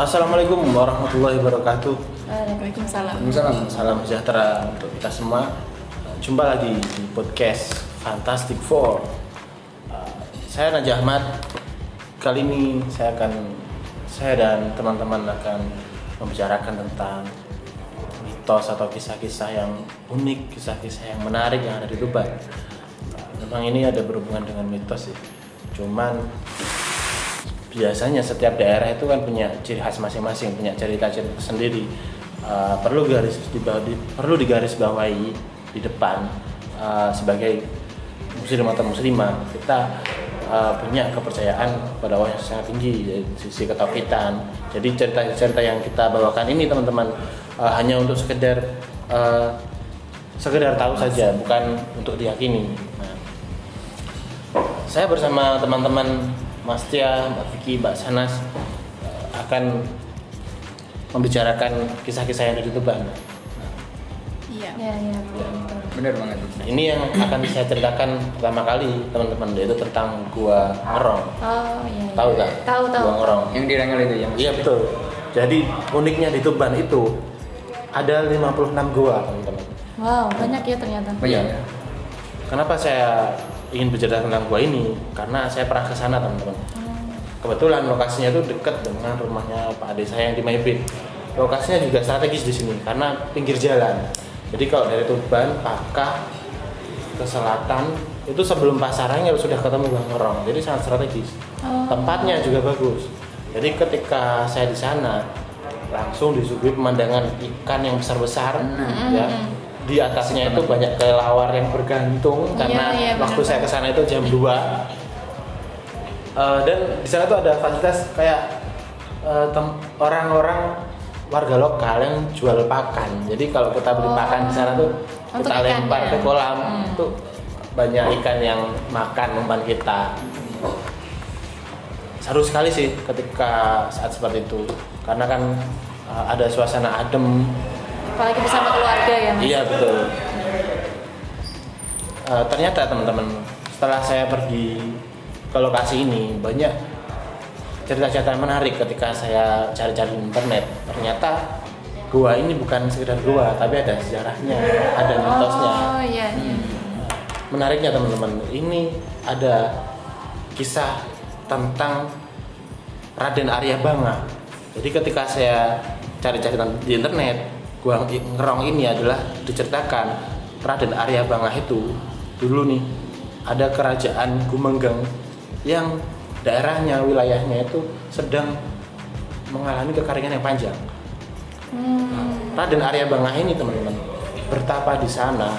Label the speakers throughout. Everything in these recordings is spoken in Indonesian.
Speaker 1: Assalamualaikum warahmatullahi wabarakatuh.
Speaker 2: Waalaikumsalam.
Speaker 3: Waalaikumsalam.
Speaker 1: Salam sejahtera untuk kita semua. Jumpa lagi di podcast Fantastic Four. Uh, Saya Najah Ahmad. Kali ini saya akan saya dan teman-teman akan membicarakan tentang mitos atau kisah-kisah yang unik, kisah-kisah yang menarik yang ada di Tuban. Uh, Memang ini ada berhubungan dengan mitos sih. Cuman biasanya setiap daerah itu kan punya ciri khas masing-masing, punya cerita-cerita sendiri. Uh, perlu garis di, di, perlu digarisbawahi di depan uh, sebagai muslim atau muslimah kita uh, punya kepercayaan pada Allah yang sangat tinggi dari sisi ketauhidan. Jadi cerita-cerita yang kita bawakan ini teman-teman uh, hanya untuk sekedar uh, sekedar tahu saja, bukan untuk diyakini. Nah, saya bersama teman-teman Mas Tia, Mbak Vicky, Mbak Sanas eh, akan membicarakan kisah-kisah yang ada di Tuban.
Speaker 2: Iya.
Speaker 4: Ya, ya, betul.
Speaker 3: Bener banget.
Speaker 1: Nah, ini yang akan saya ceritakan pertama kali teman-teman yaitu tentang Gua Ngerong.
Speaker 4: Oh, iya. iya.
Speaker 1: Tahu tak?
Speaker 4: Tahu, tahu.
Speaker 1: Gua Ngerong.
Speaker 3: Yang di Rangel itu ya mas?
Speaker 1: Iya betul. Jadi uniknya di Tuban itu ada 56 gua teman-teman.
Speaker 4: Wow, banyak ya ternyata.
Speaker 3: Banyak
Speaker 1: Iya.
Speaker 3: ya.
Speaker 1: Kenapa saya ingin bercerita tentang gua ini? Karena saya pernah ke sana teman-teman.
Speaker 4: Hmm.
Speaker 1: Kebetulan lokasinya itu dekat dengan rumahnya Pak Ade saya yang di Maibit. Lokasinya juga strategis di sini karena pinggir jalan. Jadi kalau dari Tuban, Pakah ke selatan itu sebelum pasarnya sudah ketemu Gang Ngerong. Jadi sangat strategis.
Speaker 4: Oh.
Speaker 1: Tempatnya juga bagus. Jadi ketika saya di sana langsung disuguhi pemandangan ikan yang besar-besar
Speaker 4: Hmm.
Speaker 1: ya. Di atasnya itu banyak kelelawar yang bergantung karena
Speaker 4: iya,
Speaker 1: waktu saya ke sana itu jam 2 Eh, dan di sana tuh ada fasilitas kayak tem- orang-orang warga lokal yang jual pakan. Jadi kalau kita beli
Speaker 4: Oh.
Speaker 1: pakan di sana tuh
Speaker 4: Untuk
Speaker 1: kita lempar
Speaker 4: ikannya.
Speaker 1: ke kolam
Speaker 4: Hmm.
Speaker 1: tuh banyak ikan yang makan umpan kita. Seru sekali sih ketika saat seperti itu karena kan eh, ada suasana adem.
Speaker 4: Apalagi bersama keluarga ya, Mas.
Speaker 1: Iya betul. Eh, ternyata teman-teman setelah saya pergi ke lokasi ini banyak cerita-cerita menarik ketika saya cari-cari di internet. Ternyata gua ini bukan sekedar gua, tapi ada sejarahnya, ada mitosnya.
Speaker 4: Oh, iya, iya.
Speaker 1: Menariknya teman-teman, ini ada kisah tentang Raden Arya Banga. Jadi ketika saya cari-cari di internet, gua ngerong ini adalah diceritakan Raden Arya Banga itu dulu nih ada kerajaan Gumenggeng yang daerahnya wilayahnya itu sedang mengalami kekeringan yang panjang.
Speaker 4: Hmm.
Speaker 1: Raden Arya Bangah ini teman-teman bertapa di sana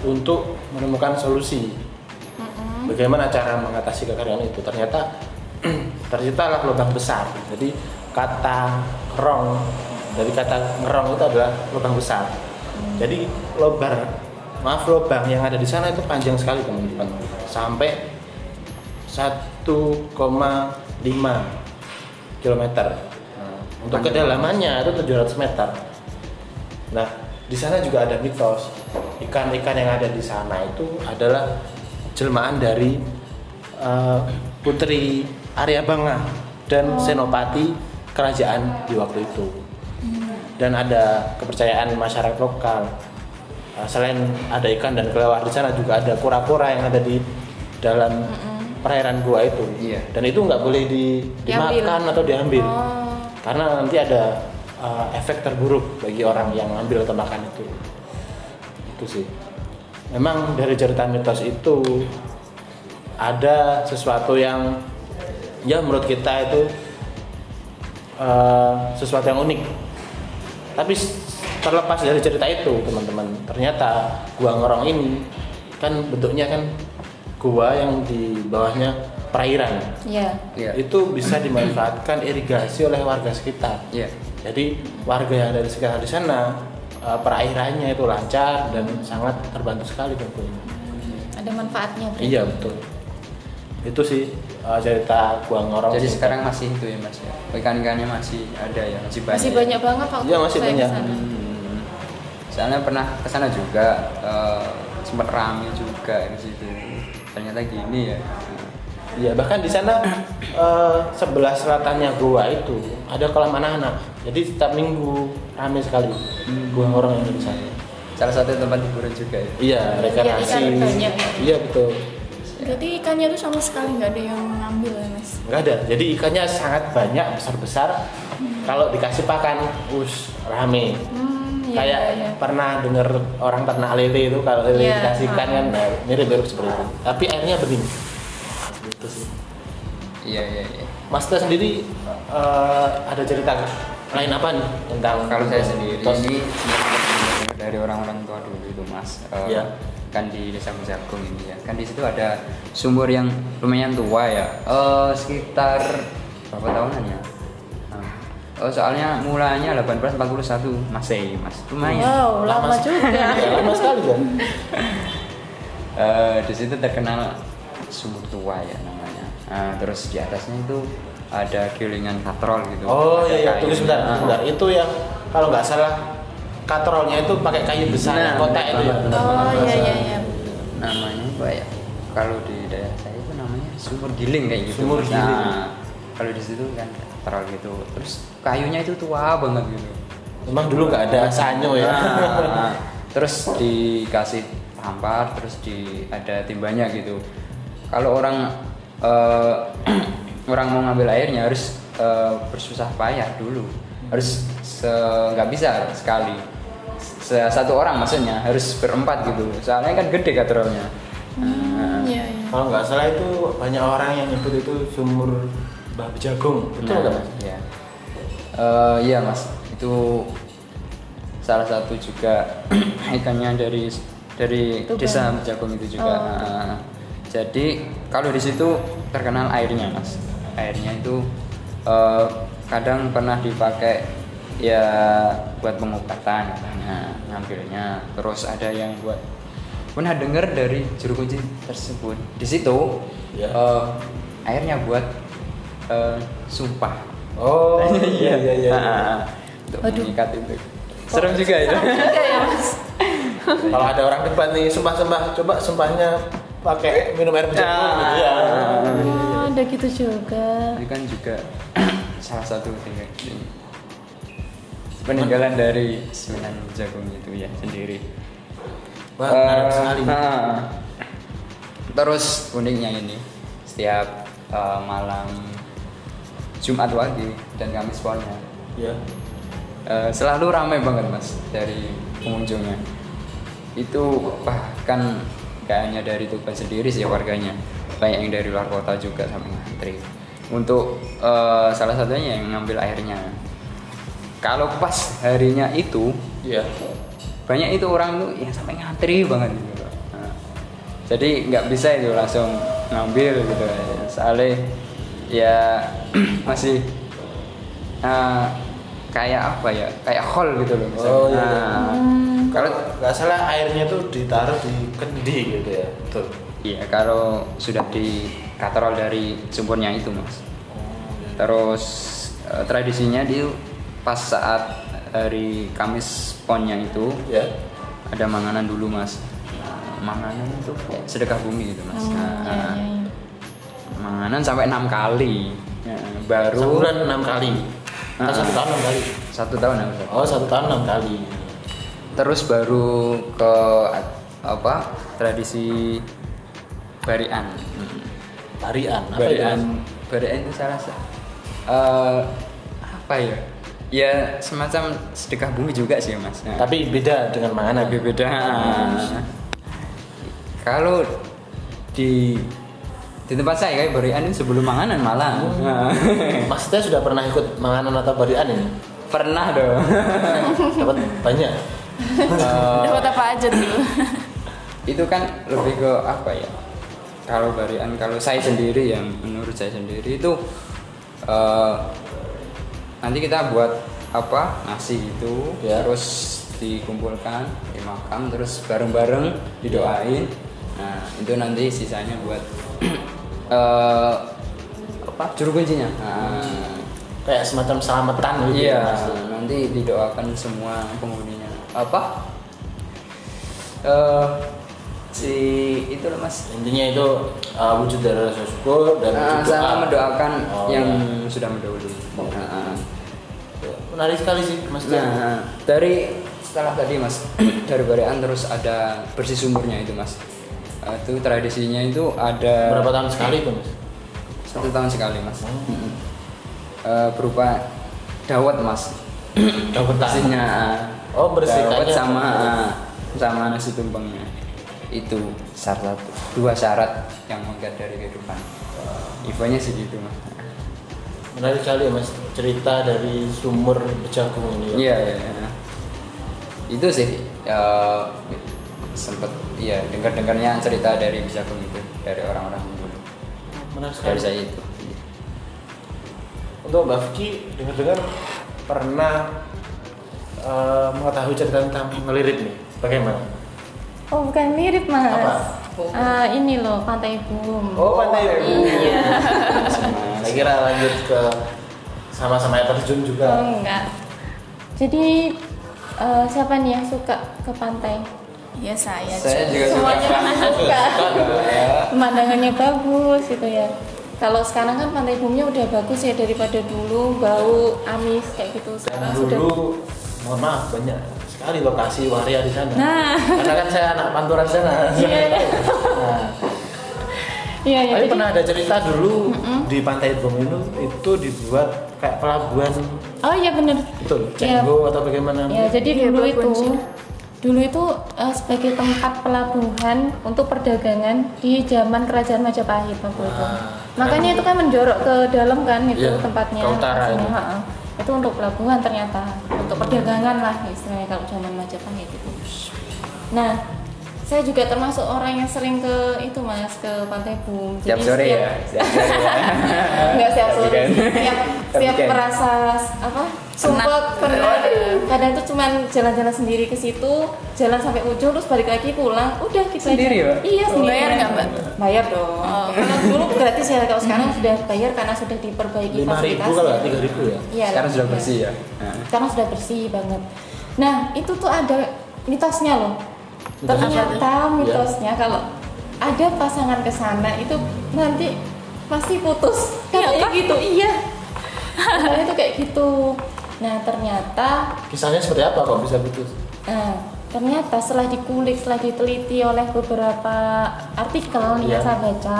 Speaker 1: untuk menemukan solusi
Speaker 4: Mm-mm.
Speaker 1: bagaimana cara mengatasi kekeringan itu ternyata terciptalah lubang besar jadi kata ngerong dari kata ngerong itu adalah lubang besar. Jadi lubang maaf lubang yang ada di sana itu panjang sekali teman-teman sampai 1,5 km Nah, untuk
Speaker 3: Panjang.
Speaker 1: kedalamannya itu 700 meter. Nah di sana juga ada mitos. Ikan-ikan yang ada di sana itu adalah jelmaan dari eh, putri Arya Bangah dan
Speaker 4: Oh.
Speaker 1: Senopati kerajaan di waktu itu dan ada kepercayaan masyarakat lokal. Uh, selain ada ikan dan kelelawar di sana juga ada kura-kura yang ada di dalam perairan gua itu.
Speaker 3: Iya.
Speaker 1: dan itu nggak boleh di,
Speaker 4: Diambil.
Speaker 1: dimakan atau diambil.
Speaker 4: Oh.
Speaker 1: karena nanti ada uh, efek terburuk bagi orang yang ambil atau makan itu. Itu sih. Memang dari cerita mitos itu ada sesuatu yang ya menurut kita itu uh, sesuatu yang unik tapi terlepas dari cerita itu teman-teman ternyata gua ngerong ini kan bentuknya kan gua yang di bawahnya perairan
Speaker 4: Iya.
Speaker 3: Iya.
Speaker 1: itu bisa dimanfaatkan irigasi oleh warga sekitar
Speaker 3: Iya.
Speaker 1: jadi warga yang ada di sekitar di sana eh, perairannya itu lancar dan sangat terbantu sekali tentunya
Speaker 4: Ada manfaatnya. berarti.
Speaker 1: iya betul itu sih eh, cerita gua ngorong
Speaker 3: Jadi sekarang masih itu ya mas ya. Ikan-ikannya masih ada ya, masih banyak.
Speaker 4: Masih banyak banget waktu
Speaker 1: Iya, masih
Speaker 4: saya
Speaker 1: banyak.
Speaker 4: ke sana.
Speaker 3: Hmm. Soalnya pernah ke sana juga, eh, sempat rame juga di situ. Ternyata gini ya.
Speaker 1: Iya bahkan di sana eh, sebelah selatannya gua itu ada kolam anak-anak. Jadi setiap minggu ramai sekali gua orang yang di sana.
Speaker 3: Salah satu tempat hiburan juga ya.
Speaker 1: Iya rekreasi.
Speaker 4: ikan banyak.
Speaker 1: Iya betul.
Speaker 4: Berarti ikannya tuh sama sekali nggak ada yang ngambil ya mas?
Speaker 1: Nggak ada. Jadi ikannya sangat banyak besar-besar. Kalau dikasih pakan, us rame.
Speaker 4: Hmm, iya,
Speaker 1: Kayak
Speaker 4: iya.
Speaker 1: pernah dengar orang ternak lele itu kalau lele
Speaker 4: Iya,
Speaker 1: dikasih ikan
Speaker 4: ah.
Speaker 1: kan nah, mirip-mirip seperti itu. Tapi airnya bening. Gitu sih.
Speaker 3: Iya iya iya.
Speaker 1: Mas Teh sendiri eh, ada cerita lain apa nih tentang
Speaker 3: Kalau saya sendiri
Speaker 1: Tos?
Speaker 3: ini dari orang-orang tua dulu itu mas, Eh,
Speaker 1: Iya.
Speaker 3: Kan di desa Bejagung ini ya, kan di situ ada sumur yang lumayan tua ya, Eh, sekitar berapa tahunan ya? Nah, Oh, soalnya mulanya 1841 Masehi mas, lumayan.
Speaker 4: Wow, lama juga.
Speaker 1: Ya, lama sekali kan.
Speaker 3: Eh, di situ terkenal sumur tua ya namanya. Nah, terus di atasnya itu ada gilingan katrol gitu.
Speaker 1: Oh
Speaker 3: Ada
Speaker 1: iya, iya. tunggu sebentar,
Speaker 3: Nah,
Speaker 1: sebentar. Itu yang kalau nggak salah katrolnya itu pakai kayu besar
Speaker 3: Nah,
Speaker 1: kotak itu ya.
Speaker 4: Oh iya iya iya.
Speaker 3: namanya apa ya kalau di daerah saya itu namanya sumur giling kayak gitu
Speaker 1: Sumur giling.
Speaker 3: nah kalau di situ kan terol gitu terus kayunya itu tua banget gitu
Speaker 1: Memang dulu nggak ada sanyo ya.
Speaker 3: Nah, terus dikasih tampar terus di ada timbanya gitu kalau orang eh, orang mau ngambil airnya harus eh, bersusah payah dulu harus se- nggak bisa sekali Se- satu orang maksudnya harus berempat gitu soalnya kan gede katrolnya
Speaker 4: Hmm, iya iya.
Speaker 1: Kalau nggak salah itu banyak orang yang nyebut itu sumur Mbah Jagung. Betul nggak mas?
Speaker 3: Iya. Eh, iya mas, itu salah satu juga ikannya dari dari
Speaker 4: Tuban.
Speaker 3: desa Jagung itu juga.
Speaker 4: Oh.
Speaker 3: Nah, jadi kalau di situ terkenal airnya mas, airnya itu eh, kadang pernah dipakai ya buat pengobatan katanya ngambilnya. Terus ada yang buat pernah dengar dari juru kunci tersebut di situ
Speaker 1: Ya.
Speaker 3: eh, airnya buat eh, sumpah
Speaker 1: Oh iya iya iya.
Speaker 3: Ah, untuk
Speaker 4: Waduh.
Speaker 3: mengikat itu serem juga itu
Speaker 4: Juga ya mas.
Speaker 1: Kalau ada orang depan nih sumpah-sumpah, coba sumpahnya pakai minum air jagung gitu ya.
Speaker 4: Oh, ada gitu juga.
Speaker 3: itu kan juga salah satu tingkat ini. peninggalan dari Sunan Jagung itu ya sendiri
Speaker 1: Wah,
Speaker 3: Eh,
Speaker 1: sekali.
Speaker 3: ah. terus uniknya ini setiap eh, malam Jumat Wage dan Kamis Ponnya
Speaker 1: Ya.
Speaker 3: Eh, selalu ramai banget mas dari pengunjungnya itu bahkan gak hanya dari Tuban sendiri sih warganya banyak yang dari luar kota juga sampai ngantri untuk eh, salah satunya yang ngambil airnya kalau pas harinya itu
Speaker 1: Iya.
Speaker 3: banyak itu orang tuh yang sampai ngantri banget gitu. Nah, jadi nggak bisa itu langsung ngambil gitu soalnya ya masih eh, kayak apa ya kayak hall gitu loh misalnya.
Speaker 1: Oh, iya.
Speaker 3: Nah,
Speaker 1: Kalau nggak salah airnya tuh ditaruh di kendi gitu ya. Betul.
Speaker 3: Iya kalau sudah di katrol dari sumbernya itu mas terus eh, tradisinya dia pas saat hari Kamis ponnya itu
Speaker 1: Ya.
Speaker 3: ada manganan dulu mas Nah, manganan itu kayak sedekah bumi gitu mas
Speaker 4: Oh,
Speaker 3: Nah,
Speaker 4: iya, iya,
Speaker 3: manganan sampai enam kali Ya, baru
Speaker 1: Sebulan enam kali.
Speaker 3: Ah.
Speaker 1: Atau satu tahun enam kali.
Speaker 3: satu tahun ya, Mas?
Speaker 1: Oh satu tahun enam kali.
Speaker 3: terus baru ke apa tradisi barian Hmm.
Speaker 1: Barian. Apa itu,
Speaker 3: barian
Speaker 1: Mas?
Speaker 3: barian itu salah sa- eh, apa ya ya semacam sedekah bumi juga sih mas Nah,
Speaker 1: Tapi beda dengan mana?
Speaker 3: lebih beda kalau di di tempat saya kayak barian itu sebelum manganan malah Nah,
Speaker 1: Mas Teh sudah pernah ikut manganan atau barian ini?
Speaker 3: pernah dong
Speaker 1: Dapat banyak.
Speaker 3: Eh,
Speaker 4: Dapat apa aja dulu?
Speaker 3: itu kan lebih ke apa ya kalau barian kalau saya sendiri yang menurut saya sendiri itu eh, nanti kita buat apa nasi itu
Speaker 1: Ya.
Speaker 3: terus dikumpulkan di makam terus bareng-bareng didoain nah itu nanti sisanya buat eh, apa juru kuncinya nah,
Speaker 1: Kayak semacam selamatan gitu.
Speaker 3: Iya,
Speaker 1: ya,
Speaker 3: nanti didoakan semua penghuninya. Apa? Eh si itu loh mas
Speaker 1: intinya itu uh, wujud dari rasa syukur dan
Speaker 3: Ah,
Speaker 1: wujud doa.
Speaker 3: sama mendoakan
Speaker 1: Oh,
Speaker 3: yang
Speaker 1: ya.
Speaker 3: sudah mendahului Ah, ah.
Speaker 1: menarik sekali sih mas
Speaker 3: Nah, dari setelah tadi mas dari Barean terus ada bersih sumurnya itu mas. Eh, itu tradisinya itu ada
Speaker 1: berapa tahun sekali tuh mas
Speaker 3: satu tahun sekali mas.
Speaker 1: Oh.
Speaker 3: Eh, berupa dawet mas.
Speaker 1: Dawetan.
Speaker 3: Bersihnya. ah.
Speaker 1: Oh, bersihkannya
Speaker 3: Dawet sama
Speaker 1: dawet.
Speaker 3: ah, sama nasi tumpengnya. Itu syarat satu dua syarat yang menggat dari kehidupan. Infonya segitu mas.
Speaker 1: menarik sekali ya, mas cerita dari sumur bejagung ini ya.
Speaker 3: Iya, iya. iya. Itu sih eh, sempet iya dengar-dengarnya cerita dari Bisagung itu dari orang-orang dulu.
Speaker 1: menarik sekali
Speaker 3: Dari saya itu.
Speaker 1: untuk Mbak Vicky dengar-dengar pernah uh, mengetahui cerita tentang ngelirik nih bagaimana
Speaker 2: Oh bukan mirip mas.
Speaker 1: Apa?
Speaker 2: Ah, ini loh Pantai Boom.
Speaker 1: oh pantai Bu.
Speaker 2: Iya.
Speaker 1: saya kira lanjut ke sama-sama air terjun juga
Speaker 2: Oh enggak. Jadi eh, siapa nih yang suka ke pantai?
Speaker 4: Ya saya.
Speaker 3: Saya juga suka.
Speaker 2: Semuanya suka. Pemandangannya bagus gitu ya. Kalau sekarang kan pantai Boomnya udah bagus ya daripada dulu bau amis kayak gitu.
Speaker 1: dan
Speaker 2: Sekarang sudah.
Speaker 1: dulu mohon maaf banyak sekali lokasi waria di sana
Speaker 2: Nah.
Speaker 1: karena kan saya anak panturan sana
Speaker 2: Iya.
Speaker 1: nah,
Speaker 2: Iya ya.
Speaker 1: tapi
Speaker 2: Jadi,
Speaker 1: pernah ada cerita dulu di pantai Bom itu dibuat kayak pelabuhan
Speaker 2: oh iya bener.
Speaker 1: betul
Speaker 2: Iya.
Speaker 1: cenggo atau bagaimana
Speaker 2: Ya, jadi
Speaker 4: Iya,
Speaker 2: dulu itu dulu itu eh, sebagai tempat pelabuhan untuk perdagangan di zaman kerajaan Majapahit waktu itu.
Speaker 1: Ah,
Speaker 2: Makanya itu kan menjorok ke dalam kan itu
Speaker 1: Iya,
Speaker 2: tempatnya.
Speaker 1: ke utara itu.
Speaker 2: Itu untuk pelabuhan ternyata, untuk perdagangan lah istilahnya kalau zaman Majapahit itu. Nah, saya juga termasuk orang yang sering ke itu mas ke Pantai Bum.
Speaker 3: Tiap sore
Speaker 2: setiap-
Speaker 3: ya. Tiap sore ya.
Speaker 2: Enggak siap sore.
Speaker 3: Weekend.
Speaker 2: Setiap setiap merasa apa? Penat. Kadang tuh cuman jalan-jalan sendiri ke situ, jalan sampai ujung terus balik lagi pulang. Udah gitu
Speaker 3: Sendiri,
Speaker 2: aja.
Speaker 3: Mbak?
Speaker 2: Iya,
Speaker 4: Oh,
Speaker 2: sendiri.
Speaker 4: bayar nggak, Mbak?
Speaker 2: Bayar dong.
Speaker 4: Oh.
Speaker 2: Kalau dulu gratis ya, kalau sekarang sudah bayar karena sudah diperbaiki
Speaker 1: lima ribu kalau tiga ribu ya
Speaker 2: Iya,
Speaker 3: Sekarang sudah
Speaker 2: iya.
Speaker 3: bersih ya. Nah.
Speaker 2: Sekarang sudah bersih banget. Nah, itu tuh ada mitosnya loh. Ternyata
Speaker 1: tuh?
Speaker 2: mitosnya kalau ada pasangan ke sana itu nanti pasti putus. Katanya gitu. Iya. Katanya itu kayak gitu. Nah, ternyata
Speaker 1: kisahnya seperti apa kok bisa putus?
Speaker 2: Nah, ternyata setelah dikulik, setelah diteliti oleh beberapa artikel
Speaker 1: Iya.
Speaker 2: yang saya baca,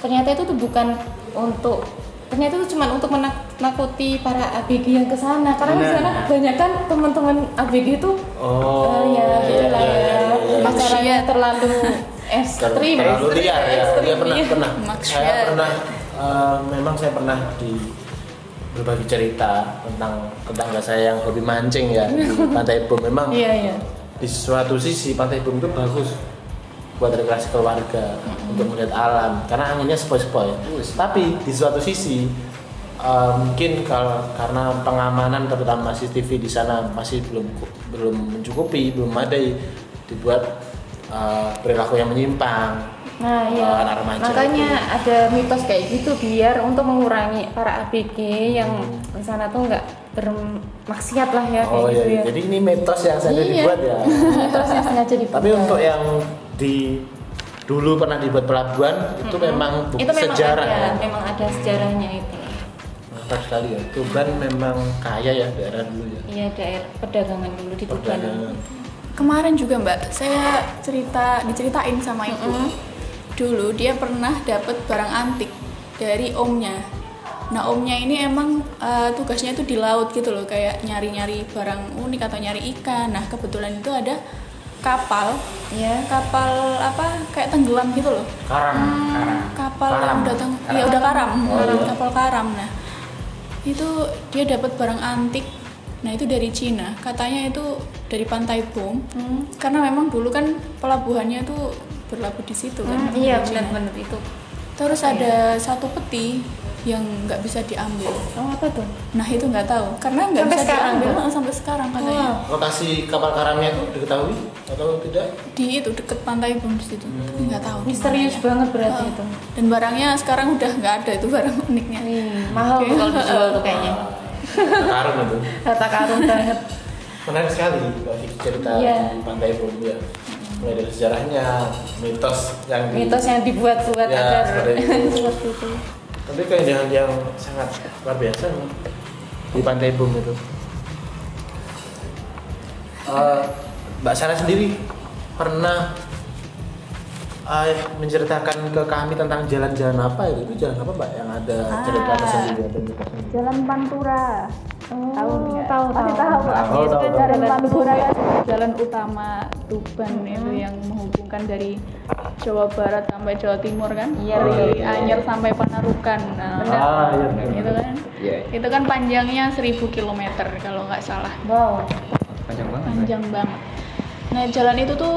Speaker 2: ternyata itu tuh bukan untuk ternyata itu cuma untuk menakuti para ABG yang ke sana. Karena di sana banyak kan teman-teman ABG itu
Speaker 1: oh
Speaker 2: eh, ya gitu lah
Speaker 1: iya,
Speaker 2: ya,
Speaker 1: iya, iya.
Speaker 2: pacarannya terlalu ekstrim.
Speaker 1: terlalu
Speaker 2: ekstrim,
Speaker 1: liar ya. Dia pernah
Speaker 2: iya.
Speaker 1: pernah.
Speaker 4: Maksudnya-
Speaker 1: saya pernah eh, memang saya pernah di berbagi cerita tentang tetangga saya yang hobi mancing ya di Pantai Bom. Memang
Speaker 2: iya iya.
Speaker 1: di suatu sisi Pantai Bom itu bagus buat rekreasi keluarga untuk melihat alam karena anginnya sepoi-sepoi. Tapi di suatu sisi eh, mungkin kalau karena pengamanan terutama CCTV di sana masih belum belum mencukupi belum memadai dibuat eh, perilaku yang menyimpang
Speaker 2: Nah, iya.
Speaker 1: anak remaja
Speaker 2: Makanya
Speaker 1: itu.
Speaker 2: ada mitos kayak gitu biar untuk mengurangi para ABG yang di sana tuh nggak bermaksiat lah ya kayak
Speaker 1: oh
Speaker 2: gitu
Speaker 1: iya
Speaker 2: ya.
Speaker 1: jadi ini mitos yang sengaja
Speaker 2: Iya.
Speaker 1: dibuat ya
Speaker 2: mitos yang sengaja dibuat.
Speaker 1: tapi untuk yang di dulu pernah dibuat pelabuhan itu memang bukti
Speaker 2: itu memang
Speaker 1: sejarah
Speaker 2: ada,
Speaker 1: ya
Speaker 2: memang ada sejarahnya itu.
Speaker 1: mantap sekali ya Tuban memang kaya ya daerah dulu ya
Speaker 2: Iya daerah perdagangan dulu di Tuban.
Speaker 4: Kemarin juga Mbak, saya cerita diceritain sama ibu. Dulu dia pernah dapat barang antik dari omnya. Nah omnya ini emang eh, tugasnya itu di laut gitu loh, kayak nyari-nyari barang unik atau nyari ikan. Nah kebetulan itu ada kapal,
Speaker 2: Iya.
Speaker 4: kapal apa kayak tenggelam gitu loh.
Speaker 1: karam
Speaker 4: Hmm, kapal
Speaker 1: Karam.
Speaker 4: yang datang,
Speaker 1: Karam.
Speaker 4: iya udah karam,
Speaker 1: Oh, iya.
Speaker 4: kapal karam. Nah itu dia dapat barang antik. Nah itu dari Cina, katanya itu dari Pantai Bom.
Speaker 2: Hmm.
Speaker 4: Karena memang dulu kan pelabuhannya tuh berlabuh di situ kan.
Speaker 2: Hmm, iya benar-benar itu.
Speaker 4: Terus ada satu peti yang nggak bisa diambil.
Speaker 2: Oh apa tuh?
Speaker 4: Nah itu nggak tahu, karena nggak bisa
Speaker 2: sekarang
Speaker 4: diambil nah, sampai sekarang katanya.
Speaker 2: Wah.
Speaker 1: lokasi kapal karamnya itu diketahui atau tidak
Speaker 4: Di itu deket Pantai Bom di situ, Tapi nggak tahu.
Speaker 2: Misterius banget berarti
Speaker 4: Oh.
Speaker 2: itu.
Speaker 4: Dan barangnya sekarang udah nggak ada itu barang uniknya.
Speaker 2: Hmm, mahal tuh kalau dijual tuh kayaknya.
Speaker 1: Karung itu
Speaker 2: Harta karun banget.
Speaker 1: menarik sekali cerita
Speaker 2: Iya.
Speaker 1: di pantai Bom ya mulai dari sejarahnya mitos yang di-
Speaker 2: mitos yang dibuat-buat
Speaker 1: Ya, seperti itu.
Speaker 2: itu
Speaker 1: tapi keindahan yang sangat luar biasa nih di Pantai Bum itu. Eh, Mbak Sarah sendiri pernah eh, menceritakan ke kami tentang jalan-jalan apa itu? Itu jalan apa Mbak yang ada cerita
Speaker 4: Ah.
Speaker 1: tersendiri atau mitosnya?
Speaker 4: Jalan Pantura. Tahu nggak?
Speaker 2: tahu,
Speaker 4: Pasti
Speaker 2: tahu.
Speaker 4: tahu.
Speaker 1: Tahu, tahu, tahu.
Speaker 4: Jalan Pantura kan jalan utama Tuban itu yang menghubungkan dari Jawa Barat sampai Jawa Timur kan?
Speaker 2: Iya,
Speaker 4: dari
Speaker 1: iya, iya.
Speaker 4: Anyer sampai Panarukan. Nah,
Speaker 1: Ah, iya, benar.
Speaker 4: itu kan.
Speaker 3: Iya.
Speaker 4: Itu kan panjangnya 1000 km kalau nggak salah.
Speaker 2: wow
Speaker 3: Panjang banget.
Speaker 4: Panjang banget. Nah, jalan itu tuh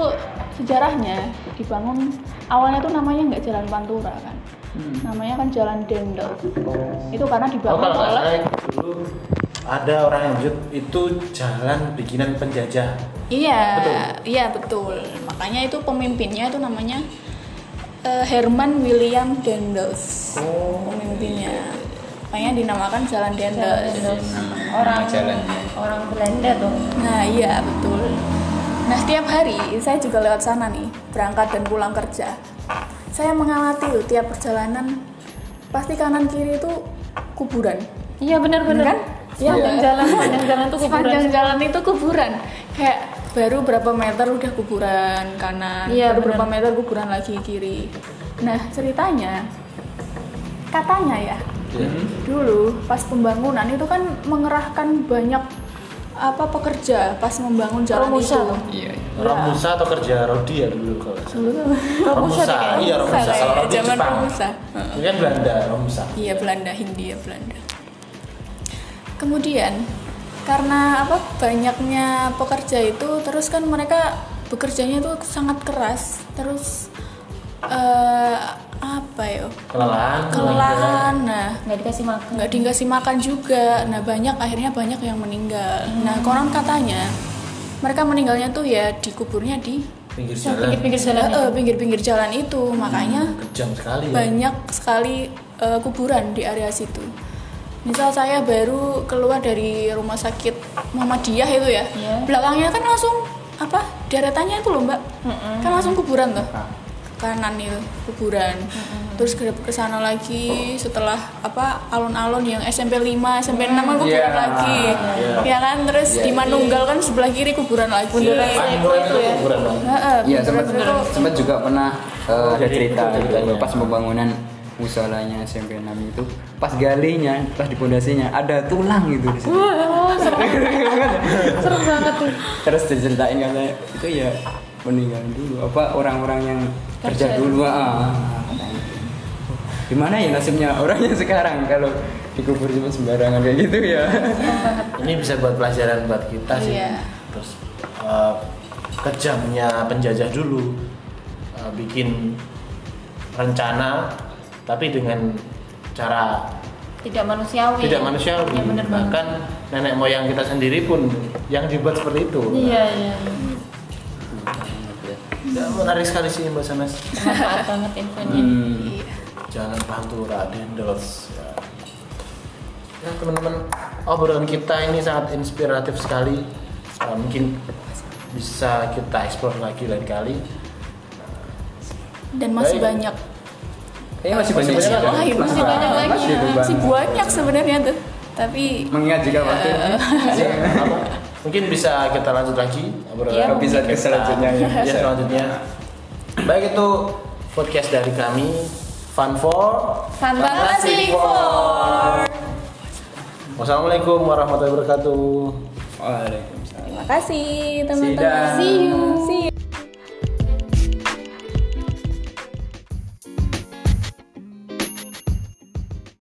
Speaker 4: sejarahnya dibangun awalnya tuh namanya nggak Jalan Pantura kan.
Speaker 3: Hmm.
Speaker 4: Namanya kan Jalan Dendel. Itu karena
Speaker 1: Oh
Speaker 4: dibangun
Speaker 1: kalau nggak
Speaker 4: oleh
Speaker 1: dulu ada orang yang jut itu jalan bikinan penjajah.
Speaker 4: Iya,
Speaker 1: Betul.
Speaker 4: iya betul. Makanya itu pemimpinnya itu namanya eh, Herman William Dendels.
Speaker 1: Oh.
Speaker 4: Pemimpinnya. Makanya dinamakan Jalan
Speaker 2: Jalan
Speaker 4: Dendels.
Speaker 2: Dendels.
Speaker 3: Nama-
Speaker 2: orang
Speaker 3: jalannya.
Speaker 2: orang Belanda tuh
Speaker 4: Nah, iya betul. Nah, setiap hari saya juga lewat sana nih, berangkat dan pulang kerja. Saya mengamati tuh tiap perjalanan pasti kanan kiri itu kuburan.
Speaker 2: iya benar-benar
Speaker 4: Kan? Iya,
Speaker 2: sepanjang jalan sepanjang jalan tuh kuburan
Speaker 4: Sepanjang jalan itu kuburan. Kayak baru berapa meter udah kuburan kanan,
Speaker 2: Iya,
Speaker 4: baru
Speaker 2: bener.
Speaker 4: berapa meter kuburan lagi kiri. Nah, ceritanya katanya ya,
Speaker 1: Iya.
Speaker 4: dulu pas pembangunan itu kan mengerahkan banyak apa pekerja pas membangun jalan
Speaker 2: Romusa.
Speaker 4: itu.
Speaker 3: Iya. iya.
Speaker 1: Romusa atau kerja Rodi ya dulu kalau
Speaker 4: tuh
Speaker 1: Romusa, iya Romusa.
Speaker 4: Romusa,
Speaker 1: Kalau Rodi
Speaker 4: zaman
Speaker 1: Jepang.
Speaker 4: Romusa.
Speaker 1: Ini kan Belanda, Romusa.
Speaker 4: Iya Belanda, Hindia Belanda. Kemudian karena apa banyaknya pekerja itu terus kan mereka bekerjanya tuh sangat keras terus eh apa ya
Speaker 1: Kelelahan.
Speaker 4: kelelahan nah
Speaker 2: nggak dikasih makan
Speaker 4: nggak dikasih makan juga nah banyak akhirnya banyak yang meninggal nah konon katanya mereka meninggalnya tuh ya dikuburnya di
Speaker 1: Pinggir jalan.
Speaker 2: pinggir-pinggir jalan
Speaker 4: eh,
Speaker 2: itu.
Speaker 4: eh, pinggir-pinggir jalan itu makanya
Speaker 1: Kejam sekali ya.
Speaker 4: banyak sekali eh, kuburan di area situ. Misal saya baru keluar dari rumah sakit Muhammadiyah itu ya,
Speaker 2: Iya.
Speaker 4: belakangnya kan langsung apa deretannya itu loh mbak,
Speaker 2: Mm-mm.
Speaker 4: kan langsung kuburan tuh
Speaker 3: Ah.
Speaker 4: kanan itu kuburan. Terus ke ke sana lagi setelah apa alun-alun yang SMP 5, SMP 6 kan kuburan
Speaker 3: Iya.
Speaker 4: lagi.
Speaker 1: Iya.
Speaker 4: Ya kan terus
Speaker 3: Iya,
Speaker 4: di
Speaker 3: iya.
Speaker 4: Manunggal kan sebelah kiri kuburan lagi.
Speaker 2: Bundaran
Speaker 1: Iya,
Speaker 2: Seiko itu ya.
Speaker 1: kuburan
Speaker 3: Iya sempat sempat juga pernah eh, ada cerita
Speaker 1: itu
Speaker 3: pas pembangunan musolanya SMP 6 itu pas galinya pas di pondasinya ada tulang gitu di situ.
Speaker 2: banget tuh
Speaker 3: Terus diceritain katanya itu ya meninggal dulu apa orang-orang yang kerja
Speaker 2: Kerja.
Speaker 3: dulu ah. katanya. Gimana ya nasibnya orang yang sekarang kalau dikubur cuma sembarangan kayak gitu ya.
Speaker 1: Ini bisa buat pelajaran buat kita sih.
Speaker 4: Iya.
Speaker 1: Terus eh, kejamnya penjajah dulu eh, bikin rencana tapi dengan cara
Speaker 2: tidak manusiawi
Speaker 1: tidak manusiawi.
Speaker 2: ya bener
Speaker 1: Bahkan nenek moyang kita sendiri pun yang dibuat seperti itu.
Speaker 2: iya iya
Speaker 1: Ya, menarik sekali sih Mbak Sanas.
Speaker 2: bermanfaat banget infonya
Speaker 3: Hmm.
Speaker 1: Jalan Pantura, Dendels. Ya. ya teman-teman, obrolan kita ini sangat inspiratif sekali. Uh, mungkin bisa kita eksplor lagi lain kali.
Speaker 4: dan masih
Speaker 1: Baik.
Speaker 4: banyak
Speaker 3: Kayaknya masih banyak
Speaker 1: Masih
Speaker 3: juga.
Speaker 1: banyak
Speaker 4: lain masih banyak lagi
Speaker 3: Masih
Speaker 4: ya. banyak sebenarnya tuh tapi
Speaker 3: Mengingat juga waktu
Speaker 1: Ya, apa? Mungkin bisa kita lanjut lagi
Speaker 2: Iya,
Speaker 3: episode
Speaker 1: kita.
Speaker 3: selanjutnya ya.
Speaker 1: Ya, selanjutnya. Baik itu podcast dari kami Fun for
Speaker 2: Fantastic
Speaker 4: Four.
Speaker 1: Wassalamualaikum warahmatullahi wabarakatuh.
Speaker 3: Waalaikumsalam.
Speaker 4: terima kasih teman-teman see you see you